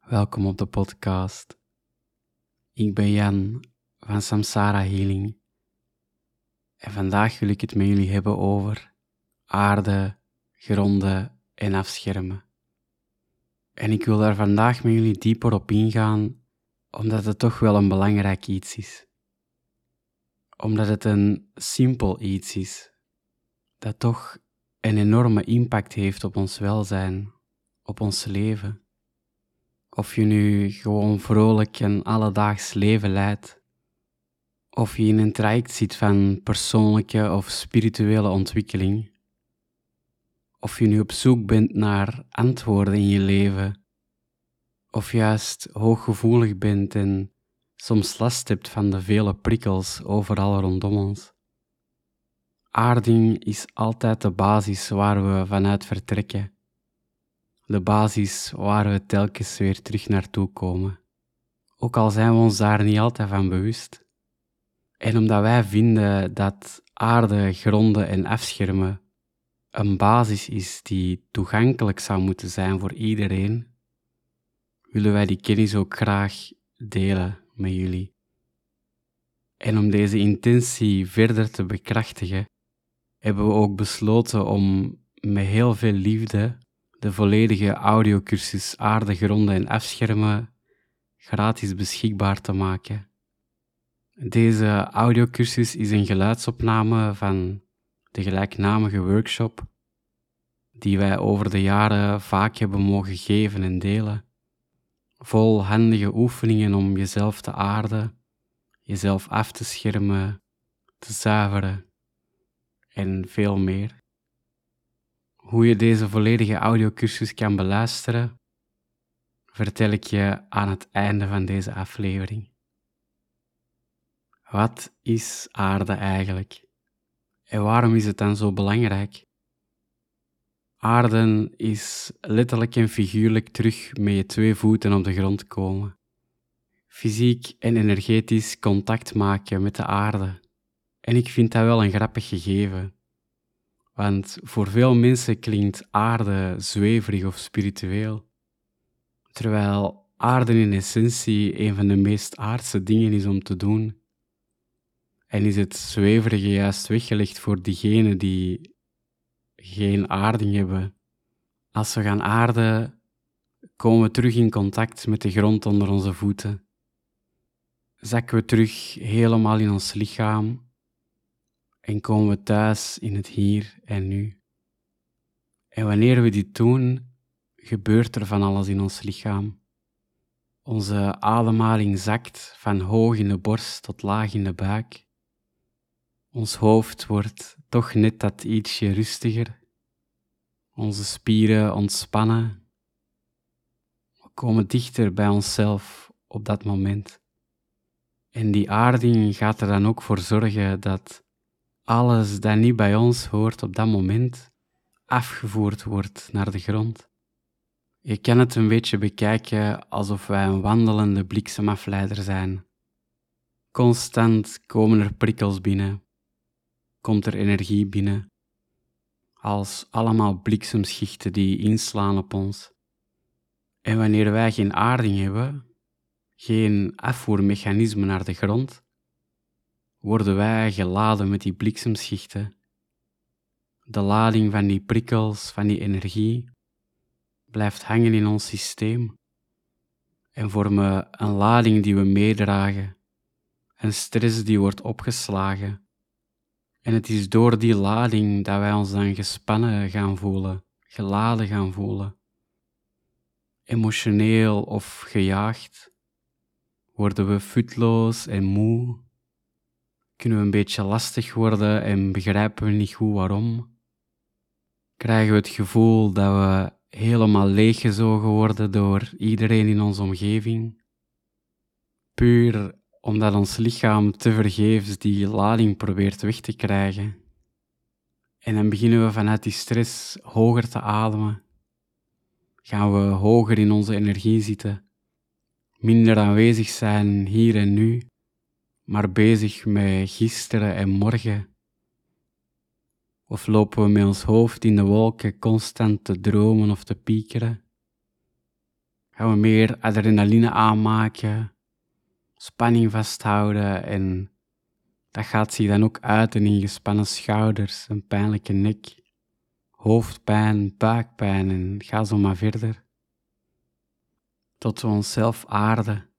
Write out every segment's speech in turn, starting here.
Welkom op de podcast. Ik ben Jan van Samsara Healing en vandaag wil ik het met jullie hebben over aarde, gronden en afschermen. En ik wil daar vandaag met jullie dieper op ingaan, omdat het toch wel een belangrijk iets is. Omdat het een simpel iets is, dat toch een enorme impact heeft op ons welzijn, op ons leven. Of je nu gewoon vrolijk een alledaags leven leidt, of je in een traject zit van persoonlijke of spirituele ontwikkeling, of je nu op zoek bent naar antwoorden in je leven, of juist hooggevoelig bent en soms last hebt van de vele prikkels overal rondom ons. Aarding is altijd de basis waar we vanuit vertrekken de basis waar we telkens weer terug naartoe komen. Ook al zijn we ons daar niet altijd van bewust. En omdat wij vinden dat aarde, gronden en afschermen een basis is die toegankelijk zou moeten zijn voor iedereen, willen wij die kennis ook graag delen met jullie. En om deze intentie verder te bekrachtigen, hebben we ook besloten om met heel veel liefde de volledige audiocursus Aarde, Gronden en Afschermen gratis beschikbaar te maken. Deze audiocursus is een geluidsopname van de gelijknamige workshop die wij over de jaren vaak hebben mogen geven en delen. Vol handige oefeningen om jezelf te aarden, jezelf af te schermen, te zuiveren en veel meer. Hoe je deze volledige audiocursus kan beluisteren, vertel ik je aan het einde van deze aflevering. Wat is aarde eigenlijk? En waarom is het dan zo belangrijk? Aarde is letterlijk en figuurlijk terug met je twee voeten op de grond komen. Fysiek en energetisch contact maken met de aarde. En ik vind dat wel een grappig gegeven. Want voor veel mensen klinkt aarde zweverig of spiritueel, terwijl aarde in essentie een van de meest aardse dingen is om te doen. En is het zweverige juist weggelegd voor diegenen die geen aarding hebben. Als we gaan aarden, komen we terug in contact met de grond onder onze voeten. Zakken we terug helemaal in ons lichaam en komen we thuis in het hier en nu. En wanneer we dit doen, gebeurt er van alles in ons lichaam. Onze ademhaling zakt van hoog in de borst tot laag in de buik. Ons hoofd wordt toch net dat ietsje rustiger. Onze spieren ontspannen. We komen dichter bij onszelf op dat moment. En die aarding gaat er dan ook voor zorgen dat alles dat niet bij ons hoort op dat moment afgevoerd wordt naar de grond. Je kan het een beetje bekijken alsof wij een wandelende bliksemafleider zijn. Constant komen er prikkels binnen, komt er energie binnen, als allemaal bliksemschichten die inslaan op ons. En wanneer wij geen aarding hebben, geen afvoermechanisme naar de grond, worden wij geladen met die bliksemschichten. De lading van die prikkels, van die energie, blijft hangen in ons systeem en vormen een lading die we meedragen, een stress die wordt opgeslagen. En het is door die lading dat wij ons dan gespannen gaan voelen, geladen gaan voelen. Emotioneel of gejaagd worden we futloos en moe kunnen we een beetje lastig worden en begrijpen we niet goed waarom. Krijgen we het gevoel dat we helemaal leeggezogen worden door iedereen in onze omgeving. Puur omdat ons lichaam te vergeefs die lading probeert weg te krijgen. En dan beginnen we vanuit die stress hoger te ademen. Gaan we hoger in onze energie zitten, minder aanwezig zijn hier en nu maar bezig met gisteren en morgen? Of lopen we met ons hoofd in de wolken constant te dromen of te piekeren? gaan we meer adrenaline aanmaken, spanning vasthouden en dat gaat zich dan ook uiten in gespannen schouders, een pijnlijke nek, hoofdpijn, buikpijn en ga zo maar verder. Tot we onszelf aarden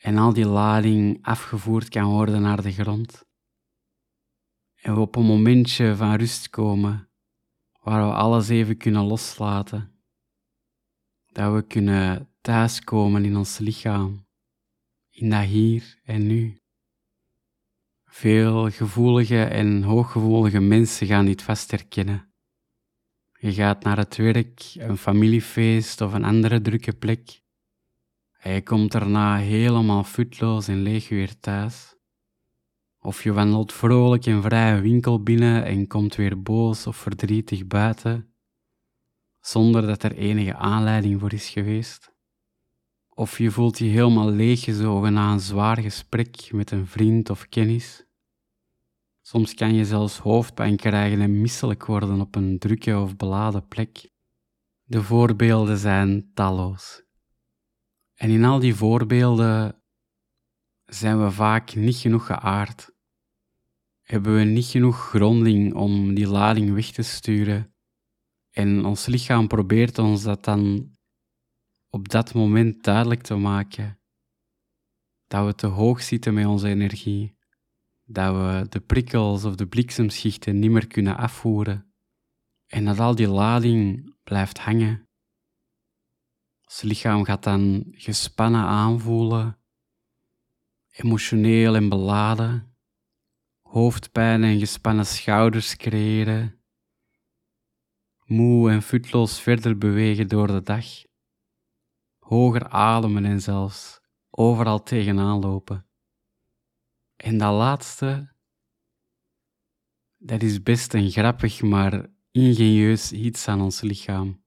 en al die lading afgevoerd kan worden naar de grond. En we op een momentje van rust komen waar we alles even kunnen loslaten. Dat we kunnen thuiskomen in ons lichaam, in dat hier en nu. Veel gevoelige en hooggevoelige mensen gaan dit vast herkennen. Je gaat naar het werk, een familiefeest of een andere drukke plek. Je komt daarna helemaal futloos en leeg weer thuis. Of je wandelt vrolijk en vrij winkel binnen en komt weer boos of verdrietig buiten, zonder dat er enige aanleiding voor is geweest. Of je voelt je helemaal leeggezogen na een zwaar gesprek met een vriend of kennis. Soms kan je zelfs hoofdpijn krijgen en misselijk worden op een drukke of beladen plek. De voorbeelden zijn talloos. En in al die voorbeelden zijn we vaak niet genoeg geaard. Hebben we niet genoeg gronding om die lading weg te sturen. En ons lichaam probeert ons dat dan op dat moment duidelijk te maken. Dat we te hoog zitten met onze energie. Dat we de prikkels of de bliksemschichten niet meer kunnen afvoeren. En dat al die lading blijft hangen. Ons lichaam gaat dan gespannen aanvoelen, emotioneel en beladen, hoofdpijn en gespannen schouders creëren, moe en futloos verder bewegen door de dag, hoger ademen en zelfs overal tegenaan lopen. En dat laatste, dat is best een grappig maar ingenieus iets aan ons lichaam.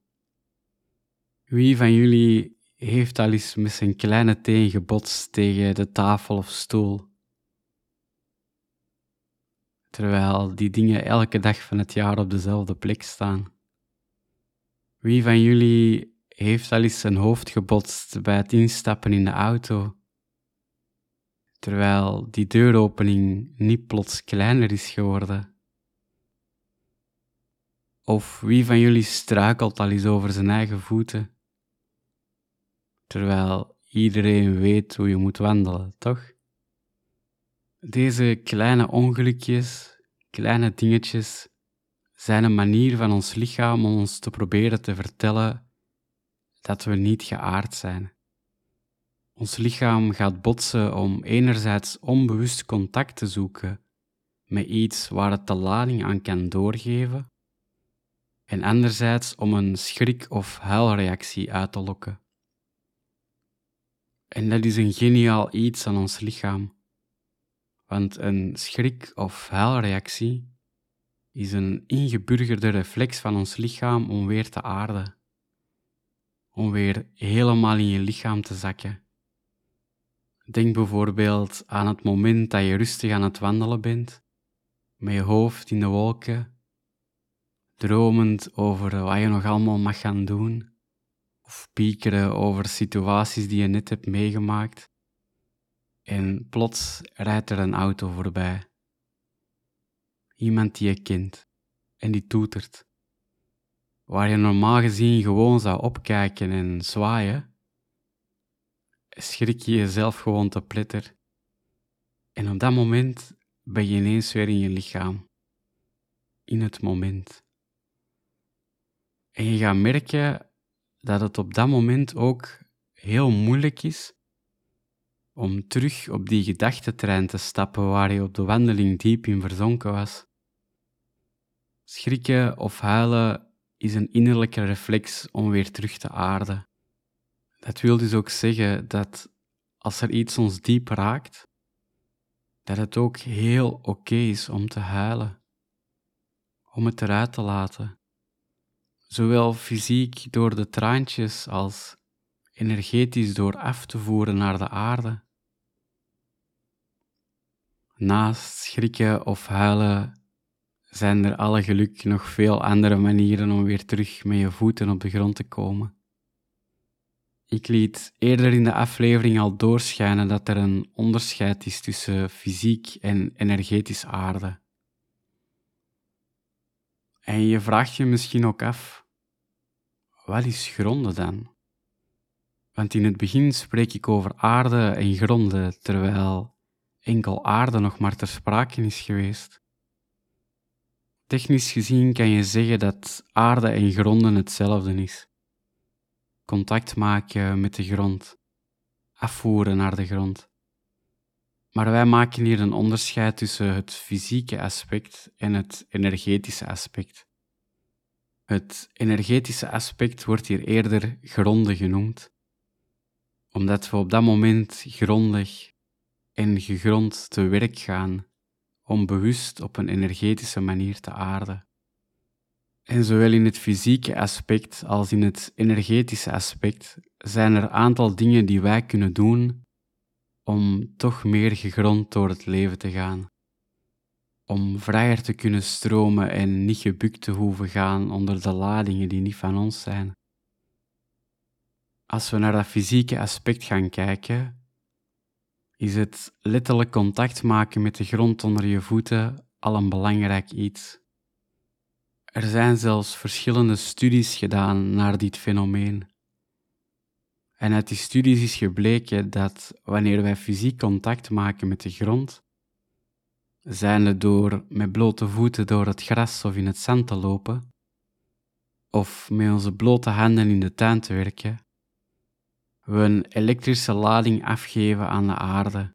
Wie van jullie heeft al eens met zijn kleine teen gebotst tegen de tafel of stoel? Terwijl die dingen elke dag van het jaar op dezelfde plek staan. Wie van jullie heeft al eens zijn hoofd gebotst bij het instappen in de auto? Terwijl die deuropening niet plots kleiner is geworden. Of wie van jullie struikelt al eens over zijn eigen voeten? Terwijl iedereen weet hoe je moet wandelen, toch? Deze kleine ongelukjes, kleine dingetjes, zijn een manier van ons lichaam om ons te proberen te vertellen dat we niet geaard zijn. Ons lichaam gaat botsen om enerzijds onbewust contact te zoeken met iets waar het de lading aan kan doorgeven, en anderzijds om een schrik- of huilreactie uit te lokken. En dat is een geniaal iets aan ons lichaam. Want een schrik- of huilreactie is een ingeburgerde reflex van ons lichaam om weer te aarden. Om weer helemaal in je lichaam te zakken. Denk bijvoorbeeld aan het moment dat je rustig aan het wandelen bent, met je hoofd in de wolken, dromend over wat je nog allemaal mag gaan doen of piekeren over situaties die je net hebt meegemaakt. En plots rijdt er een auto voorbij. Iemand die je kent en die toetert. Waar je normaal gezien gewoon zou opkijken en zwaaien, schrik je jezelf gewoon te pletter. En op dat moment ben je ineens weer in je lichaam. In het moment. En je gaat merken dat het op dat moment ook heel moeilijk is om terug op die gedachtentrein te stappen waar je op de wandeling diep in verzonken was. Schrikken of huilen is een innerlijke reflex om weer terug te aarden. Dat wil dus ook zeggen dat als er iets ons diep raakt, dat het ook heel oké is om te huilen, om het eruit te laten zowel fysiek door de traantjes als energetisch door af te voeren naar de aarde. Naast schrikken of huilen zijn er alle geluk nog veel andere manieren om weer terug met je voeten op de grond te komen. Ik liet eerder in de aflevering al doorschijnen dat er een onderscheid is tussen fysiek en energetisch aarde. En je vraagt je misschien ook af, wat is gronden dan? Want in het begin spreek ik over aarde en gronden, terwijl enkel aarde nog maar ter sprake is geweest. Technisch gezien kan je zeggen dat aarde en gronden hetzelfde is. Contact maken met de grond, afvoeren naar de grond. Maar wij maken hier een onderscheid tussen het fysieke aspect en het energetische aspect. Het energetische aspect wordt hier eerder gronden genoemd, omdat we op dat moment grondig en gegrond te werk gaan om bewust op een energetische manier te aarden. En zowel in het fysieke aspect als in het energetische aspect zijn er aantal dingen die wij kunnen doen om toch meer gegrond door het leven te gaan. Om vrijer te kunnen stromen en niet gebukt te hoeven gaan onder de ladingen die niet van ons zijn. Als we naar dat fysieke aspect gaan kijken, is het letterlijk contact maken met de grond onder je voeten al een belangrijk iets. Er zijn zelfs verschillende studies gedaan naar dit fenomeen. En uit die studies is gebleken dat wanneer wij fysiek contact maken met de grond, zijnde door met blote voeten door het gras of in het zand te lopen, of met onze blote handen in de tuin te werken, we een elektrische lading afgeven aan de aarde.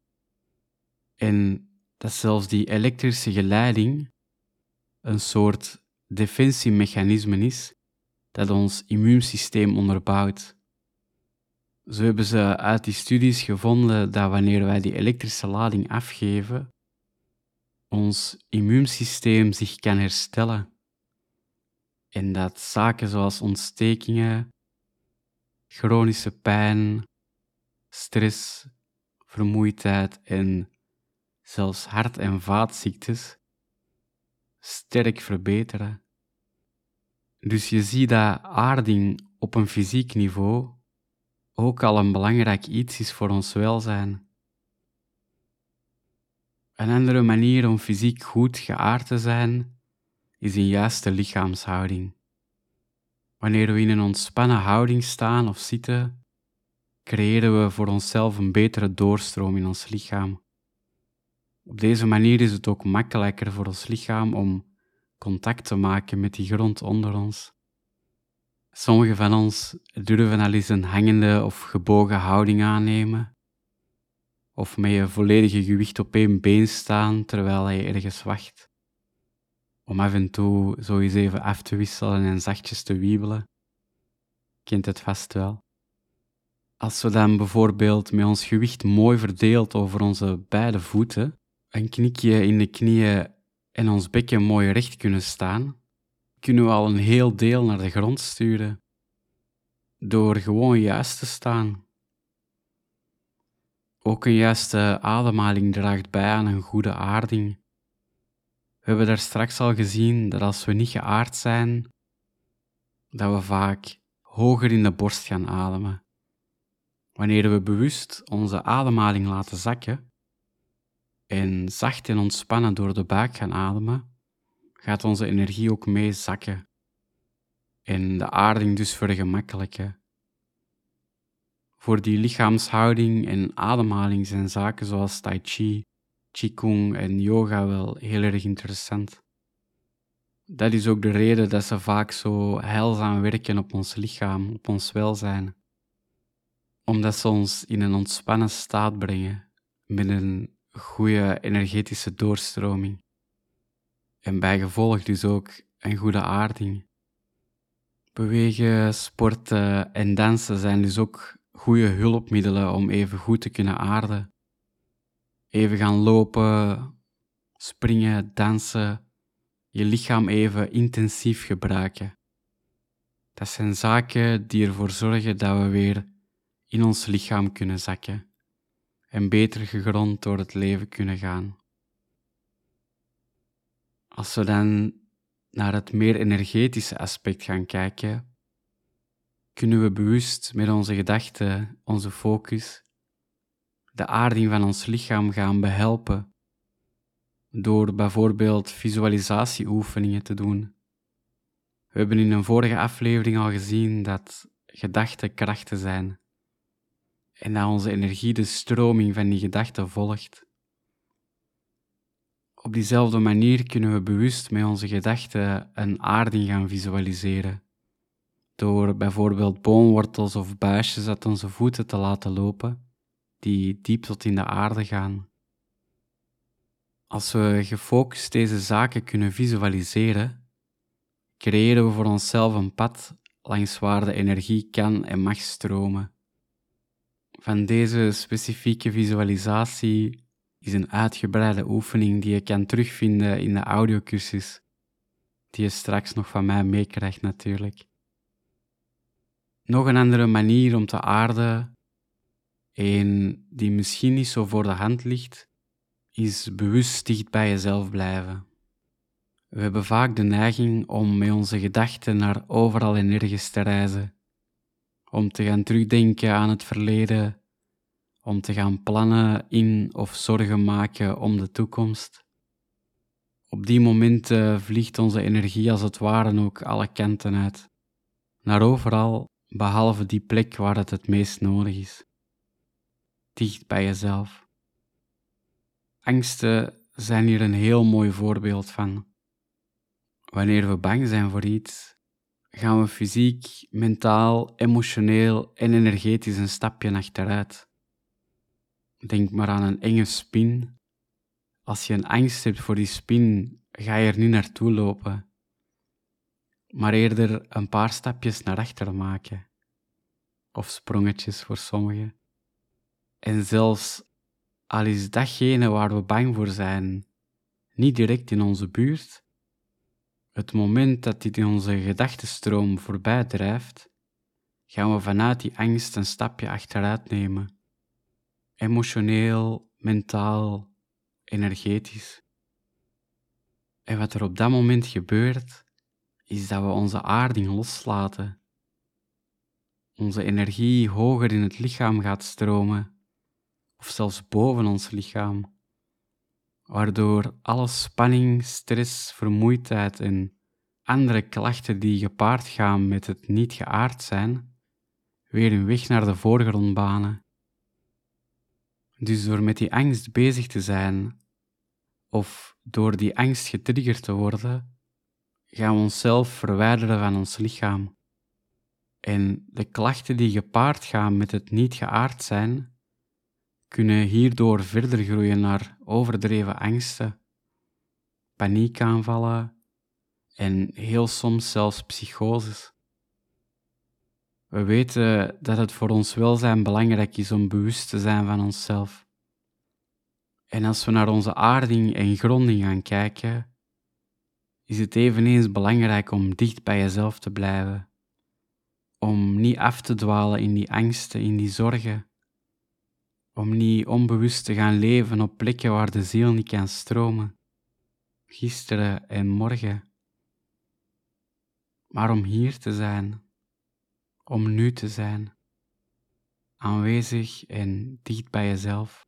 En dat zelfs die elektrische geleiding een soort defensiemechanisme is dat ons immuunsysteem onderbouwt. Zo hebben ze uit die studies gevonden dat wanneer wij die elektrische lading afgeven, ons immuunsysteem zich kan herstellen. En dat zaken zoals ontstekingen, chronische pijn, stress, vermoeidheid en zelfs hart- en vaatziektes sterk verbeteren. Dus je ziet dat aarding op een fysiek niveau ook al een belangrijk iets is voor ons welzijn. Een andere manier om fysiek goed geaard te zijn is een juiste lichaamshouding. Wanneer we in een ontspannen houding staan of zitten, creëren we voor onszelf een betere doorstroom in ons lichaam. Op deze manier is het ook makkelijker voor ons lichaam om contact te maken met die grond onder ons. Sommigen van ons durven al eens een hangende of gebogen houding aannemen, of met je volledige gewicht op één been staan terwijl je ergens wacht, om af en toe zo eens even af te wisselen en zachtjes te wiebelen. Kent het vast wel. Als we dan bijvoorbeeld met ons gewicht mooi verdeeld over onze beide voeten, een knikje in de knieën en ons bekken mooi recht kunnen staan, kunnen we al een heel deel naar de grond sturen door gewoon juist te staan. Ook een juiste ademhaling draagt bij aan een goede aarding. We hebben daar straks al gezien dat als we niet geaard zijn, dat we vaak hoger in de borst gaan ademen. Wanneer we bewust onze ademhaling laten zakken en zacht en ontspannen door de buik gaan ademen, gaat onze energie ook mee zakken en de aarding dus vergemakkelijken. Voor die lichaamshouding en ademhaling zijn zaken zoals Tai Chi, Qigong en yoga wel heel erg interessant. Dat is ook de reden dat ze vaak zo heilzaam werken op ons lichaam, op ons welzijn. Omdat ze ons in een ontspannen staat brengen, met een goede energetische doorstroming. En bijgevolg dus ook een goede aarding. Bewegen, sporten en dansen zijn dus ook goede hulpmiddelen om even goed te kunnen aarden. Even gaan lopen, springen, dansen, je lichaam even intensief gebruiken. Dat zijn zaken die ervoor zorgen dat we weer in ons lichaam kunnen zakken en beter gegrond door het leven kunnen gaan. Als we dan naar het meer energetische aspect gaan kijken, kunnen we bewust met onze gedachten, onze focus, de aarding van ons lichaam gaan behelpen door bijvoorbeeld visualisatieoefeningen te doen. We hebben in een vorige aflevering al gezien dat gedachten krachten zijn en dat onze energie de stroming van die gedachten volgt. Op diezelfde manier kunnen we bewust met onze gedachten een aarding gaan visualiseren, door bijvoorbeeld boomwortels of buisjes uit onze voeten te laten lopen, die diep tot in de aarde gaan. Als we gefocust deze zaken kunnen visualiseren, creëren we voor onszelf een pad langs waar de energie kan en mag stromen. Van deze specifieke visualisatie is een uitgebreide oefening die je kan terugvinden in de audiocursus, die je straks nog van mij meekrijgt natuurlijk. Nog een andere manier om te aarden, en die misschien niet zo voor de hand ligt, is bewust dicht bij jezelf blijven. We hebben vaak de neiging om met onze gedachten naar overal en nergens te reizen, om te gaan terugdenken aan het verleden, om te gaan plannen in of zorgen maken om de toekomst. Op die momenten vliegt onze energie als het ware ook alle kanten uit, naar overal behalve die plek waar het het meest nodig is. Dicht bij jezelf. Angsten zijn hier een heel mooi voorbeeld van. Wanneer we bang zijn voor iets, gaan we fysiek, mentaal, emotioneel en energetisch een stapje achteruit. Denk maar aan een enge spin. Als je een angst hebt voor die spin, ga je er niet naartoe lopen, maar eerder een paar stapjes naar achter maken. Of sprongetjes voor sommigen. En zelfs al is datgene waar we bang voor zijn niet direct in onze buurt, het moment dat dit in onze gedachtenstroom voorbij drijft, gaan we vanuit die angst een stapje achteruit nemen. Emotioneel, mentaal, energetisch. En wat er op dat moment gebeurt, is dat we onze aarding loslaten. Onze energie hoger in het lichaam gaat stromen of zelfs boven ons lichaam, waardoor alle spanning, stress, vermoeidheid en andere klachten die gepaard gaan met het niet geaard zijn, weer een weg naar de voorgrond banen. Dus door met die angst bezig te zijn, of door die angst getriggerd te worden, gaan we onszelf verwijderen van ons lichaam. En de klachten die gepaard gaan met het niet geaard zijn, kunnen hierdoor verder groeien naar overdreven angsten, paniekaanvallen en heel soms zelfs psychoses. We weten dat het voor ons welzijn belangrijk is om bewust te zijn van onszelf. En als we naar onze aarding en gronding gaan kijken, is het eveneens belangrijk om dicht bij jezelf te blijven, om niet af te dwalen in die angsten, in die zorgen, om niet onbewust te gaan leven op plekken waar de ziel niet kan stromen, gisteren en morgen, maar om hier te zijn, om nu te zijn, aanwezig en dicht bij jezelf.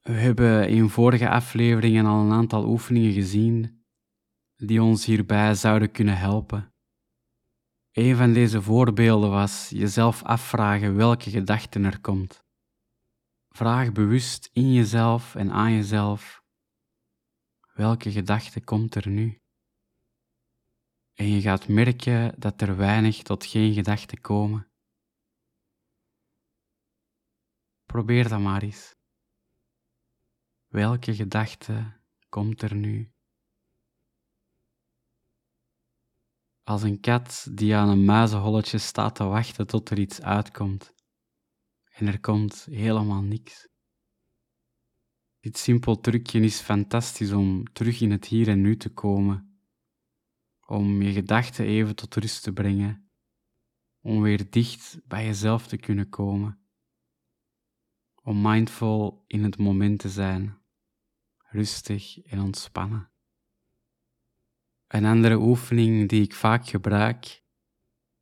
We hebben in vorige afleveringen al een aantal oefeningen gezien die ons hierbij zouden kunnen helpen. Een van deze voorbeelden was jezelf afvragen welke gedachten er komt. Vraag bewust in jezelf en aan jezelf, welke gedachte komt er nu? En je gaat merken dat er weinig tot geen gedachten komen. Probeer dat maar eens. Welke gedachte komt er nu? Als een kat die aan een muizenholletje staat te wachten tot er iets uitkomt. En er komt helemaal niks. Dit simpel trucje is fantastisch om terug in het hier en nu te komen, om je gedachten even tot rust te brengen, om weer dicht bij jezelf te kunnen komen, om mindful in het moment te zijn, rustig en ontspannen. Een andere oefening die ik vaak gebruik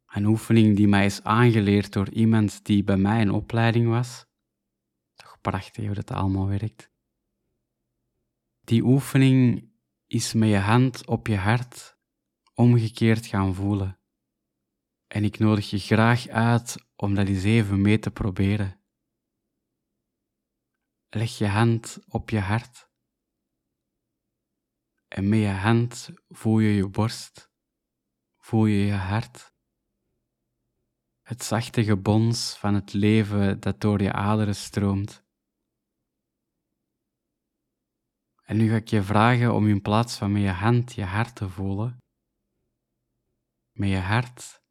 Een oefening die mij is aangeleerd door iemand die bij mij in opleiding was. Toch prachtig hoe dat allemaal werkt. Die oefening is met je hand op je hart omgekeerd gaan voelen. En ik nodig je graag uit om dat eens even mee te proberen. Leg je hand op je hart. En met je hand voel je je borst, voel je je hart. Het zachte gebons van het leven dat door je aderen stroomt. En nu ga ik je vragen om in plaats van met je hand je hart te voelen, met je hart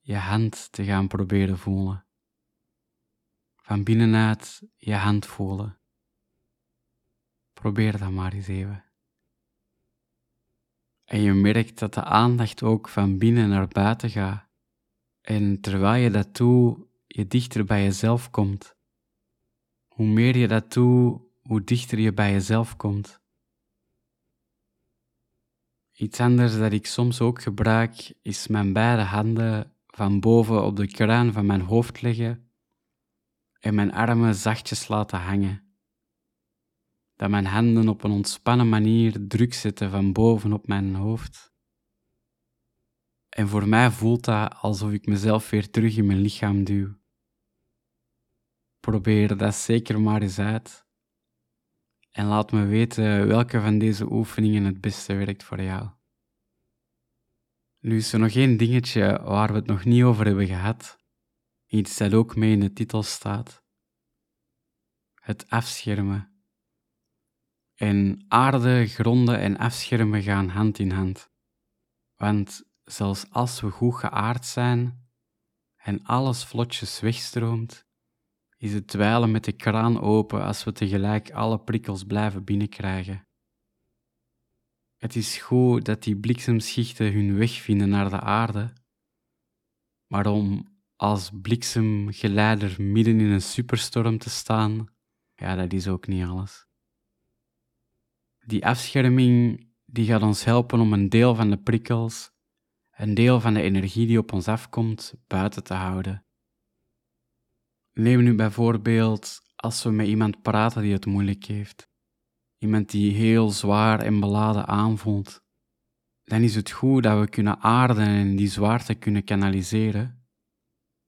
je hand te gaan proberen voelen. Van binnenuit je hand voelen. Probeer dat maar eens even. En je merkt dat de aandacht ook van binnen naar buiten gaat. En terwijl je dat doet, je dichter bij jezelf komt. Hoe meer je dat doet, hoe dichter je bij jezelf komt. Iets anders dat ik soms ook gebruik, is mijn beide handen van boven op de kruin van mijn hoofd leggen en mijn armen zachtjes laten hangen. Dat mijn handen op een ontspannen manier druk zetten van boven op mijn hoofd. En voor mij voelt dat alsof ik mezelf weer terug in mijn lichaam duw. Probeer dat zeker maar eens uit. En laat me weten welke van deze oefeningen het beste werkt voor jou. Nu is er nog één dingetje waar we het nog niet over hebben gehad. Iets dat ook mee in de titel staat. Het afschermen. En aarde, gronden en afschermen gaan hand in hand. Want zelfs als we goed geaard zijn en alles vlotjes wegstroomt, is het dweilen met de kraan open als we tegelijk alle prikkels blijven binnenkrijgen. Het is goed dat die bliksemschichten hun weg vinden naar de aarde, maar om als bliksemgeleider midden in een superstorm te staan, ja, dat is ook niet alles. Die afscherming die gaat ons helpen om een deel van de prikkels, een deel van de energie die op ons afkomt, buiten te houden. Neem nu bijvoorbeeld als we met iemand praten die het moeilijk heeft iemand die heel zwaar en beladen aanvoelt, dan is het goed dat we kunnen aarden en die zwaarte kunnen kanaliseren.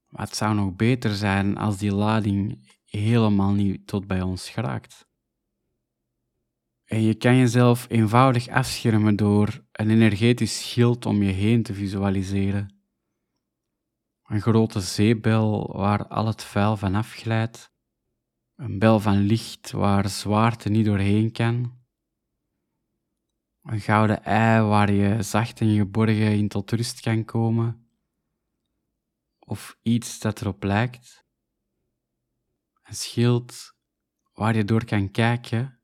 Maar het zou nog beter zijn als die lading helemaal niet tot bij ons geraakt. En je kan jezelf eenvoudig afschermen door een energetisch schild om je heen te visualiseren. Een grote zeebel waar al het vuil van afglijdt een bel van licht waar zwaarte niet doorheen kan. Een gouden ei waar je zacht en geborgen in tot rust kan komen. Of iets dat erop lijkt. Een schild waar je door kan kijken,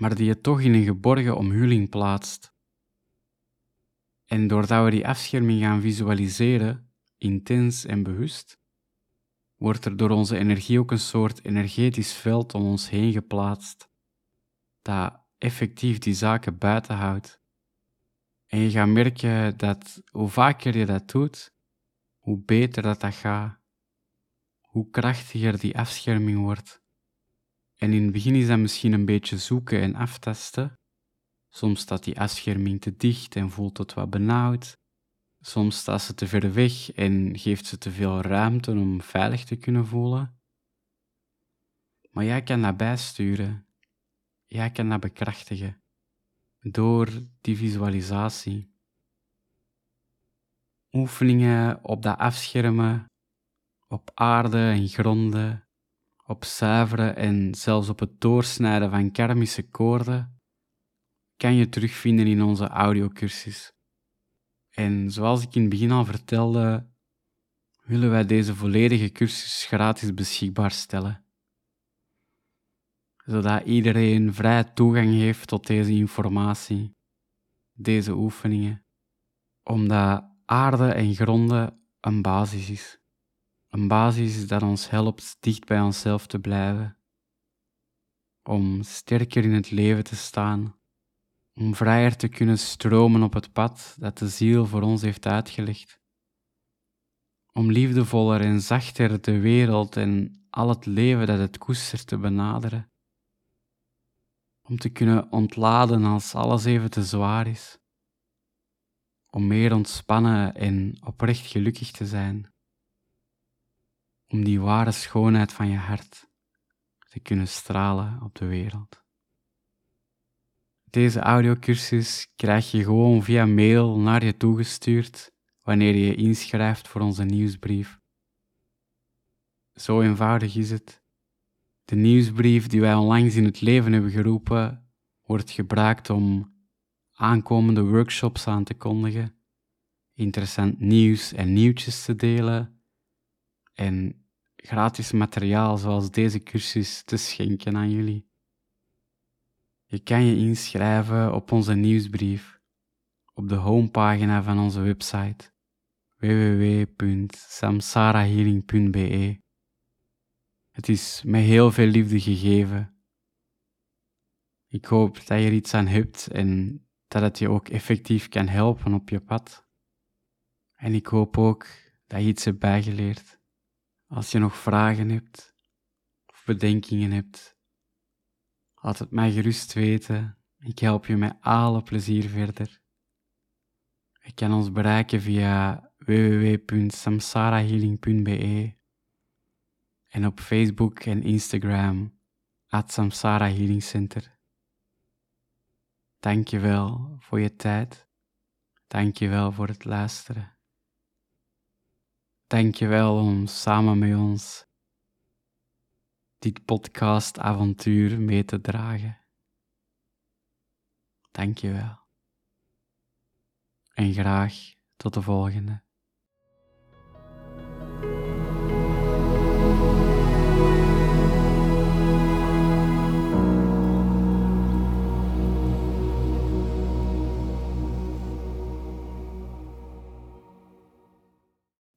maar die je toch in een geborgen omhulling plaatst. En doordat we die afscherming gaan visualiseren, intens en bewust, wordt er door onze energie ook een soort energetisch veld om ons heen geplaatst, dat effectief die zaken buiten houdt. En je gaat merken dat hoe vaker je dat doet, hoe beter dat, dat gaat, hoe krachtiger die afscherming wordt. En in het begin is dat misschien een beetje zoeken en aftasten. Soms staat die afscherming te dicht en voelt het wat benauwd. Soms staat ze te ver weg en geeft ze te veel ruimte om veilig te kunnen voelen. Maar jij kan dat bijsturen. Jij kan dat bekrachtigen door die visualisatie. Oefeningen op dat afschermen, op aarde en gronden, op zuiveren en zelfs op het doorsnijden van karmische koorden, kan je terugvinden in onze audiocursus. En zoals ik in het begin al vertelde, willen wij deze volledige cursus gratis beschikbaar stellen. Zodat iedereen vrij toegang heeft tot deze informatie, deze oefeningen. Omdat aarde en gronden een basis is. Een basis dat ons helpt dicht bij onszelf te blijven. Om sterker in het leven te staan om vrijer te kunnen stromen op het pad dat de ziel voor ons heeft uitgelegd. om liefdevoller en zachter de wereld en al het leven dat het koestert te benaderen. Om te kunnen ontladen als alles even te zwaar is. Om meer ontspannen en oprecht gelukkig te zijn. Om die ware schoonheid van je hart te kunnen stralen op de wereld. Deze audiocursus krijg je gewoon via mail naar je toegestuurd wanneer je je inschrijft voor onze nieuwsbrief. Zo eenvoudig is het. De nieuwsbrief die wij onlangs in het leven hebben geroepen, wordt gebruikt om aankomende workshops aan te kondigen, interessant nieuws en nieuwtjes te delen en gratis materiaal zoals deze cursus te schenken aan jullie. Je kan je inschrijven op onze nieuwsbrief op de homepagina van onze website www.samsarahealing.be. Het is met heel veel liefde gegeven. Ik hoop dat je er iets aan hebt en dat het je ook effectief kan helpen op je pad. En ik hoop ook dat je iets hebt bijgeleerd. Als je nog vragen hebt of bedenkingen hebt, laat het mij gerust weten. Ik help je met alle plezier verder. Je kan ons bereiken via www.samsarahealing.be en op Facebook en Instagram at Samsara Healing Center. Dank je wel voor je tijd. Dank je wel voor het luisteren. Dank je wel om samen met ons dit podcast-avontuur mee te dragen. Dank je wel. En graag tot de volgende.